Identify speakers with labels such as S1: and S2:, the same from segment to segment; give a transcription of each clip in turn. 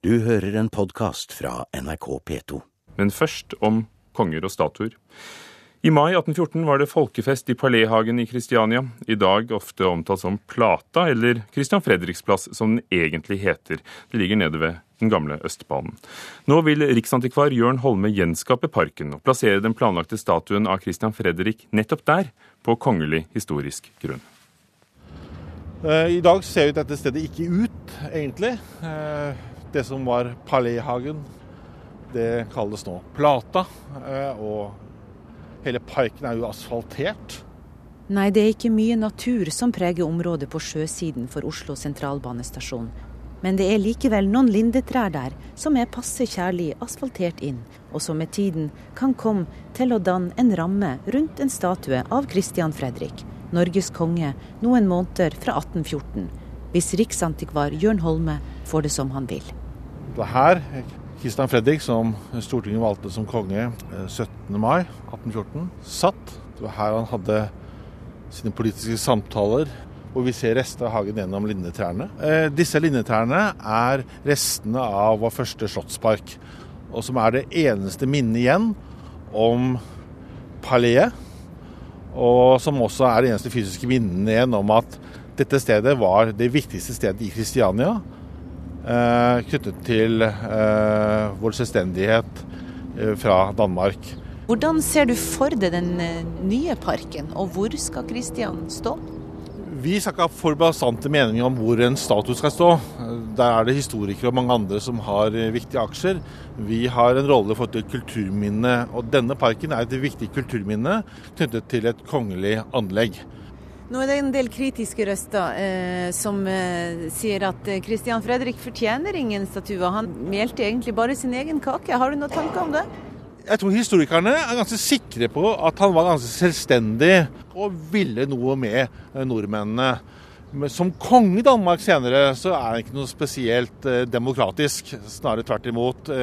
S1: Du hører en podkast fra NRK P2.
S2: Men først om konger og statuer. I mai 1814 var det folkefest i Paléhagen i Kristiania, i dag ofte omtalt som Plata, eller Christian Fredriks plass, som den egentlig heter. Det ligger nede ved den gamle Østbanen. Nå vil riksantikvar Jørn Holme gjenskape parken og plassere den planlagte statuen av Christian Fredrik nettopp der, på kongelig historisk grunn.
S3: Eh, I dag ser jo dette stedet ikke ut, egentlig. Det som var Paléhagen, det kalles nå Plata. Eh, og hele parken er jo asfaltert.
S4: Nei, det er ikke mye natur som preger området på sjøsiden for Oslo sentralbanestasjon. Men det er likevel noen lindetrær der som er passe kjærlig asfaltert inn, og som med tiden kan komme til å danne en ramme rundt en statue av Christian Fredrik. Norges konge noen måneder fra 1814, hvis riksantikvar Jørn Holme får det som han vil.
S3: Det var her Kristian Fredrik, som Stortinget valgte som konge 17. Eh, mai 1814, satt. Det var her han hadde sine politiske samtaler, hvor vi ser rester av hagen gjennom lindetrærne. Eh, disse lindetrærne er restene av vår første slottspark, og som er det eneste minnet igjen om paleet og som også er det eneste fysiske minnet igjen om at dette stedet var det viktigste stedet i Kristiania. Eh, knyttet til eh, vår selvstendighet eh, fra Danmark.
S4: Hvordan ser du for deg den nye parken, og hvor skal Kristian stå?
S3: Vi skal ikke ha for bastante meninger om hvor en statue skal stå. Der er det historikere og mange andre som har viktige aksjer. Vi har en rolle for et kulturminne, og denne parken er et viktig kulturminne knyttet til et kongelig anlegg.
S4: Nå er det en del kritiske røster eh, som eh, sier at eh, Fredrik fortjener ingen statue. Han melte egentlig bare sin egen kake. Har du noen tanker om det?
S3: Jeg tror historikerne er ganske sikre på at han var ganske selvstendig og ville noe med eh, nordmennene. Men som konge i Danmark senere så er han ikke noe spesielt eh, demokratisk. Snarere tvert imot.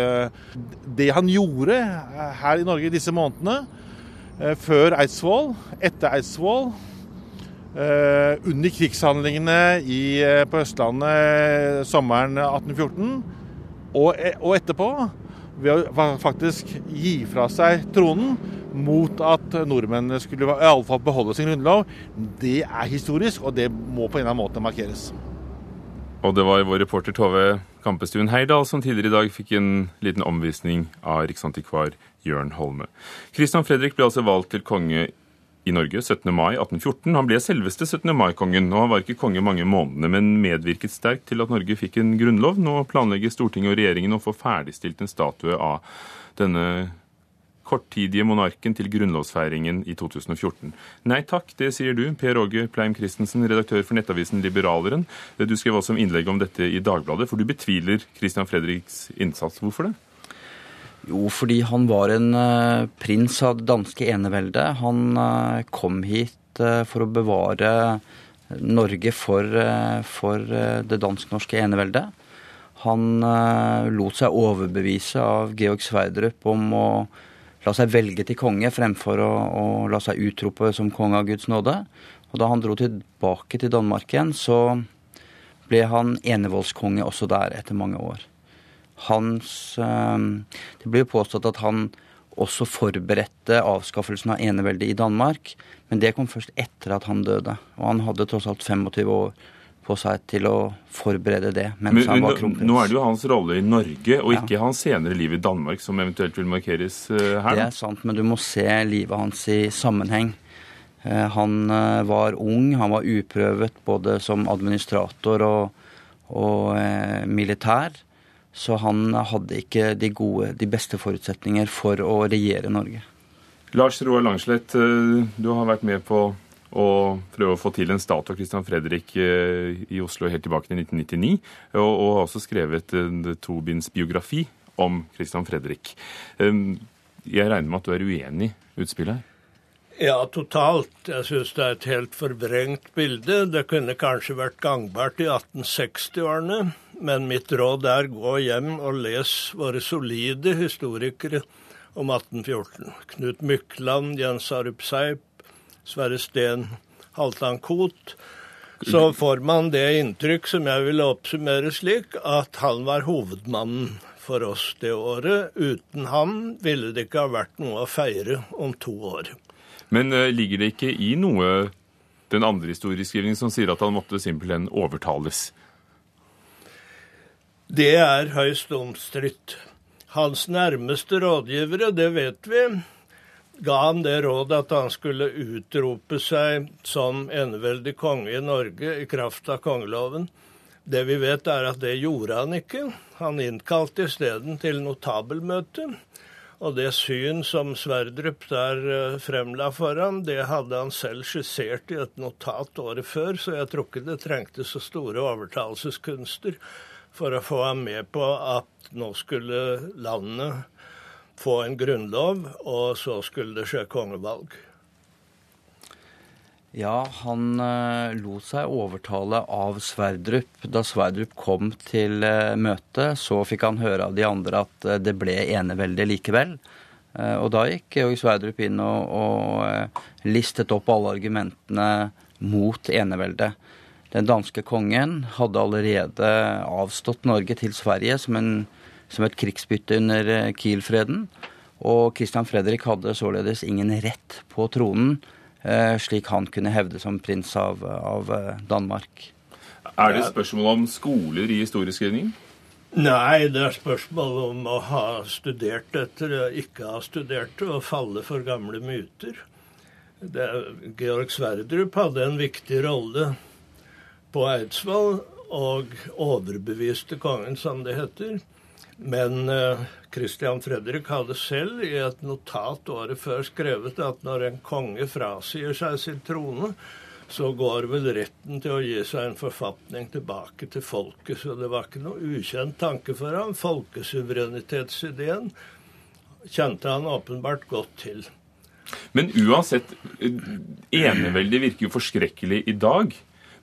S3: Det han gjorde her i Norge i disse månedene, før Eidsvoll, etter Eidsvoll, under krigshandlingene i, på Østlandet sommeren 1814 og, og etterpå ved å faktisk gi fra seg tronen mot at nordmennene skulle i alle fall beholde sin grunnlov, det er historisk, og det må på en eller annen måte markeres.
S2: Og det var vår reporter Tove Kampestuen Heyerdahl som tidligere i dag fikk en liten omvisning av riksantikvar Jørn Holme. Kristian Fredrik ble altså valgt til konge i Norge 17. mai 1814. Han ble selveste 17. mai-kongen, og han var ikke konge mange månedene, men medvirket sterkt til at Norge fikk en grunnlov. Nå planlegger Stortinget og regjeringen å få ferdigstilt en statue av denne korttidige monarken til grunnlovsfeiringen i 2014. Nei takk, det sier du, Per Åge Pleim Christensen, redaktør for nettavisen Liberaleren. Du skrev også om innlegg om dette i Dagbladet, for du betviler Christian Fredriks innsats. Hvorfor det?
S5: Jo, fordi han var en uh, prins av det danske eneveldet. Han uh, kom hit uh, for å bevare Norge for, for det dansk-norske eneveldet. Han lot seg overbevise av Georg Sverdrup om å la seg velge til konge fremfor å, å la seg utrope som konge av Guds nåde. Og da han dro tilbake til Danmark igjen, så ble han enevoldskonge også der etter mange år hans eh, Det blir jo påstått at han også forberedte avskaffelsen av eneveldet i Danmark, men det kom først etter at han døde. Og han hadde tross alt 25 år på seg til å forberede det mens men, han var kronprins.
S2: Nå er det jo hans rolle i Norge, og ikke ja. hans senere liv i Danmark, som eventuelt vil markeres uh, her?
S5: Det er sant, men du må se livet hans i sammenheng. Uh, han var ung, han var uprøvet både som administrator og, og militær. Så han hadde ikke de, gode, de beste forutsetninger for å regjere Norge.
S2: Lars Roar Langslett, eh, du har vært med på å prøve å få til en statue av Christian Fredrik eh, i Oslo helt tilbake til 1999, og, og har også skrevet en tobindsbiografi om Christian Fredrik. Jeg regner med at du er uenig i utspillet her?
S6: Ja, totalt. Jeg syns det er et helt forvrengt bilde. Det kunne kanskje vært gangbart i 1860-årene, men mitt råd er gå hjem og les våre solide historikere om 1814. Knut Mykland, Jens Arup Seip, Sverre Steen, Halvdan Koht. så får man det inntrykk som jeg vil oppsummere slik, at han var hovedmannen for oss det året. Uten ham ville det ikke ha vært noe å feire om to år.
S2: Men uh, ligger det ikke i noe den andre historieskrivningen som sier at han måtte simpelthen overtales?
S6: Det er høyst omstridt. Hans nærmeste rådgivere, det vet vi, ga han det rådet at han skulle utrope seg som eneveldig konge i Norge i kraft av kongeloven. Det vi vet, er at det gjorde han ikke. Han innkalte isteden til notabelmøte. Og det syn som Sverdrup der eh, fremla for ham, det hadde han selv skissert i et notat året før, så jeg tror ikke det trengte så store overtalelseskunster for å få ham med på at nå skulle landet få en grunnlov, og så skulle det skje kongevalg.
S5: Ja, han uh, lot seg overtale av Sverdrup. Da Sverdrup kom til uh, møtet, så fikk han høre av de andre at uh, det ble eneveldig likevel. og da gikk Georg Sverdrup inn og, og listet opp alle argumentene mot enevelde. Den danske kongen hadde allerede avstått Norge til Sverige som en som et krigsbytte under eh, Kiel-freden. Og Christian Fredrik hadde således ingen rett på tronen, eh, slik han kunne hevde som prins av, av eh, Danmark.
S2: Er det spørsmål om skoler i historieskrivning?
S6: Nei, det er spørsmål om å ha studert dette, ikke ha studert det, og falle for gamle myter. Det, Georg Sverdrup hadde en viktig rolle på Eidsvoll og overbeviste kongen, som det heter. Men eh, Fredrik hadde selv i et notat året før skrevet at når en konge frasier seg sin trone, så går vel retten til å gi seg en forfatning tilbake til folket. Så det var ikke noe ukjent tanke for ham. Folkesuverenitetsideen kjente han åpenbart godt til.
S2: Men uansett, eh, eneveldet virker jo forskrekkelig i dag.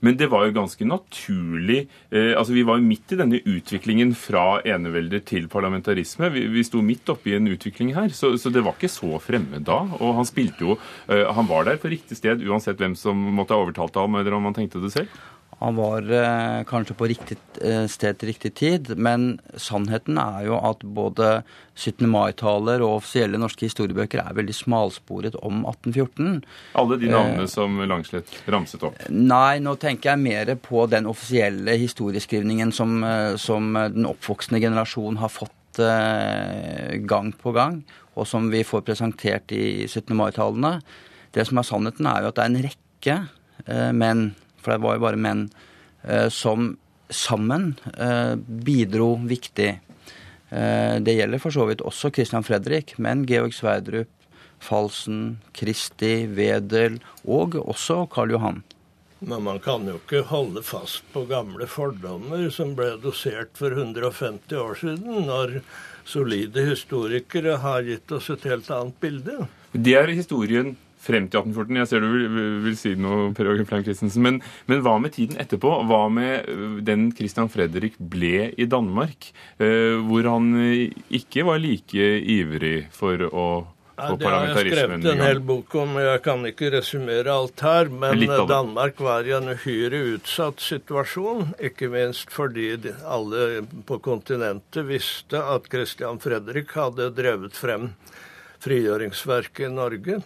S2: Men det var jo ganske naturlig eh, altså Vi var jo midt i denne utviklingen fra enevelder til parlamentarisme. Vi, vi sto midt oppi en utvikling her, så, så, det var ikke så fremmed da. Og han spilte jo eh, Han var der på riktig sted uansett hvem som måtte ha overtalt ham, eller om han tenkte det selv.
S5: Han var eh, kanskje på riktig eh, sted til riktig tid, men sannheten er jo at både 17. mai-taler og offisielle norske historiebøker er veldig smalsporet om 1814.
S2: Alle de navnene eh, som Langslett ramset opp?
S5: Nei, nå tenker jeg mer på den offisielle historieskrivningen som, eh, som den oppvoksende generasjon har fått eh, gang på gang, og som vi får presentert i 17. mai-talene. Det som er sannheten, er jo at det er en rekke eh, menn for det var jo bare menn, eh, som sammen eh, bidro viktig. Eh, det gjelder for så vidt også Christian Fredrik, men Georg Sverdrup, Falsen, Kristi, Wedel og også Karl Johan.
S6: Men man kan jo ikke holde fast på gamle fordommer som ble dosert for 150 år siden, når solide historikere har gitt oss et helt annet bilde.
S2: Det er historien frem til 1814. Jeg ser du vil, vil si noe, Per Åge Plein Christensen. Men, men, hva med tiden etterpå? Hva med øh, den Christian Fredrik ble i Danmark? Øh, hvor han ikke var like ivrig for å
S6: ja, det har jeg skrevet en hel bok om, jeg kan ikke resumere alt her. Men Danmark var i en uhyre utsatt situasjon, ikke minst fordi alle på kontinentet visste at Christian Fredrik hadde drevet frem frigjøringsverket i Norge.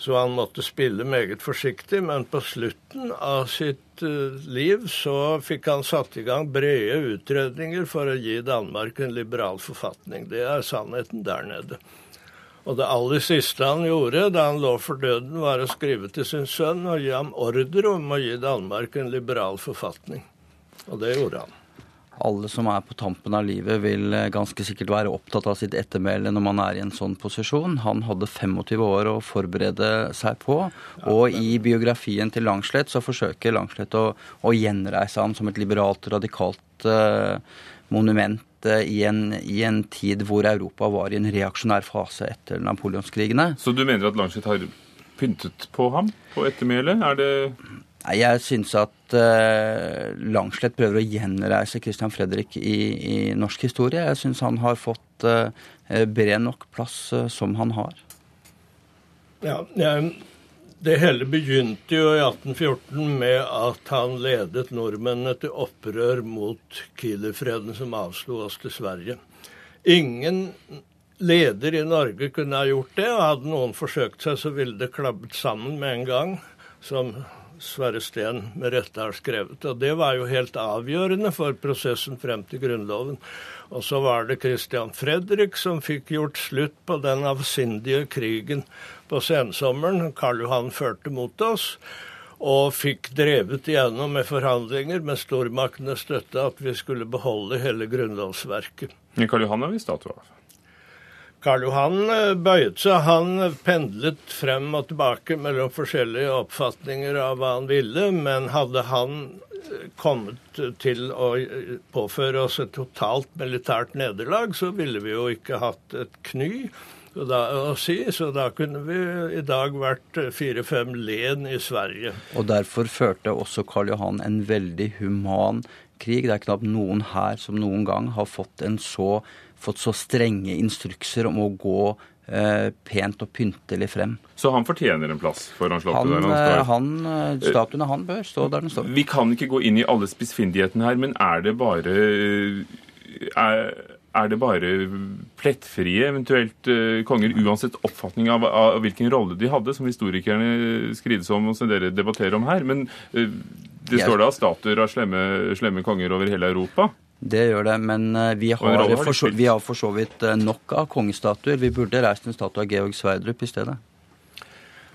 S6: Så han måtte spille meget forsiktig, men på slutten av sitt uh, liv så fikk han satt i gang brede utredninger for å gi Danmark en liberal forfatning. Det er sannheten der nede. Og det aller siste han gjorde da han lå for døden, var å skrive til sin sønn og gi ham ordre om å gi Danmark en liberal forfatning. Og det gjorde han
S5: alle som er på tampen av livet, vil eh, ganske sikkert være opptatt av sitt ettermæle når man er i en sånn posisjon. Han hadde 25 år å forberede seg på, og i biografien til Langslett så forsøker Langslett å, å gjenreise ham som et liberalt, radikalt eh, monument uh, i, en, i, en, tid hvor Europa var i en reaksjonær fase etter napoleonskrigene.
S2: Så du mener at Langslett har pyntet på ham på ettermælet? Er det
S5: jeg syns at uh, Langslett prøver å gjenreise Christian Fredrik i, i norsk historie. Jeg syns han har fått uh, bred nok plass uh, som han har.
S6: Ja, Det hele begynte jo i 1814 med at han ledet nordmennene til opprør mot Kielerfreden, som avslo oss til Sverige. Ingen leder i Norge kunne ha gjort det, og hadde noen forsøkt seg, så ville det klabbet sammen med en gang, som Sverre Steen med rette har skrevet. Og det var jo helt avgjørende for prosessen frem til Grunnloven. Og så var det Christian Fredrik som fikk gjort slutt på den avsindige krigen på sensommeren Karl Johan førte mot oss. Og fikk drevet igjennom med forhandlinger med stormaktenes støtte at vi skulle beholde hele grunnlovsverket.
S2: Men Karl Johan har vi statue av.
S6: Karl Johan bøyde bøyet seg. Han pendlet frem og tilbake mellom forskjellige oppfatninger av hva han ville, men hadde han eh, kommet til å eh, påføre oss et totalt militært nederlag, så ville vi jo ikke hatt et kny da, å si, så da kunne vi i dag vært fire-fem len i Sverige.
S5: Og derfor førte også Karl Johan en veldig human krig. Det er knapt noen her som noen gang har fått en så fått så strenge instrukser om å gå eh, pent og pyntelig frem.
S2: Så han fortjener en plass slottet
S5: han,
S2: der han
S5: eh,
S2: står?
S5: Han, statuen av han bør stå der den står.
S2: Vi kan ikke gå inn i alle spissfindighetene her, men er det bare er, er det bare plettfrie eventuelt konger, uansett oppfatning av, av, hvilken rolle de hadde, som historikerne skrides om og som dere debatterer om her? Men det står da statuer av slemme, slemme konger over hele Europa?
S5: Det gjør det, men eh, vi har, for så, vi har for så vidt eh, nok av kongestatuer. Vi burde reist en statue av Georg Sverdrup i stedet.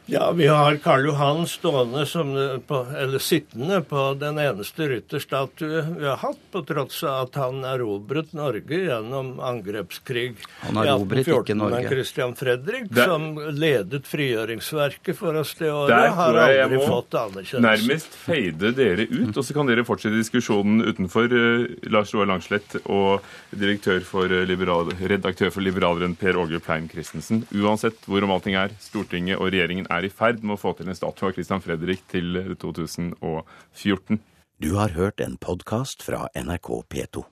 S6: Ja, vi har Karl Johan stående som, på, eller sittende på den eneste rytterstatue vi har hatt, på tross av at han erobret Norge gjennom angrepskrig
S5: han erobret ikke Norge.
S6: Men Christian Fredrik, det, som ledet frigjøringsverket for oss det året,
S2: der,
S6: har aldri fått anerkjennelse.
S2: Nærmest feide dere ut, og så kan dere fortsette diskusjonen utenfor. Uh, Lars Roar Langslett og for liberal, redaktør for Liberaleren Per Åge Pleim Christensen. Uansett hvor om allting er, Stortinget og regjeringen er i ferd med å få til en statue av Christian Fredrik til 2014.
S1: Du har hørt en podkast fra NRK P2.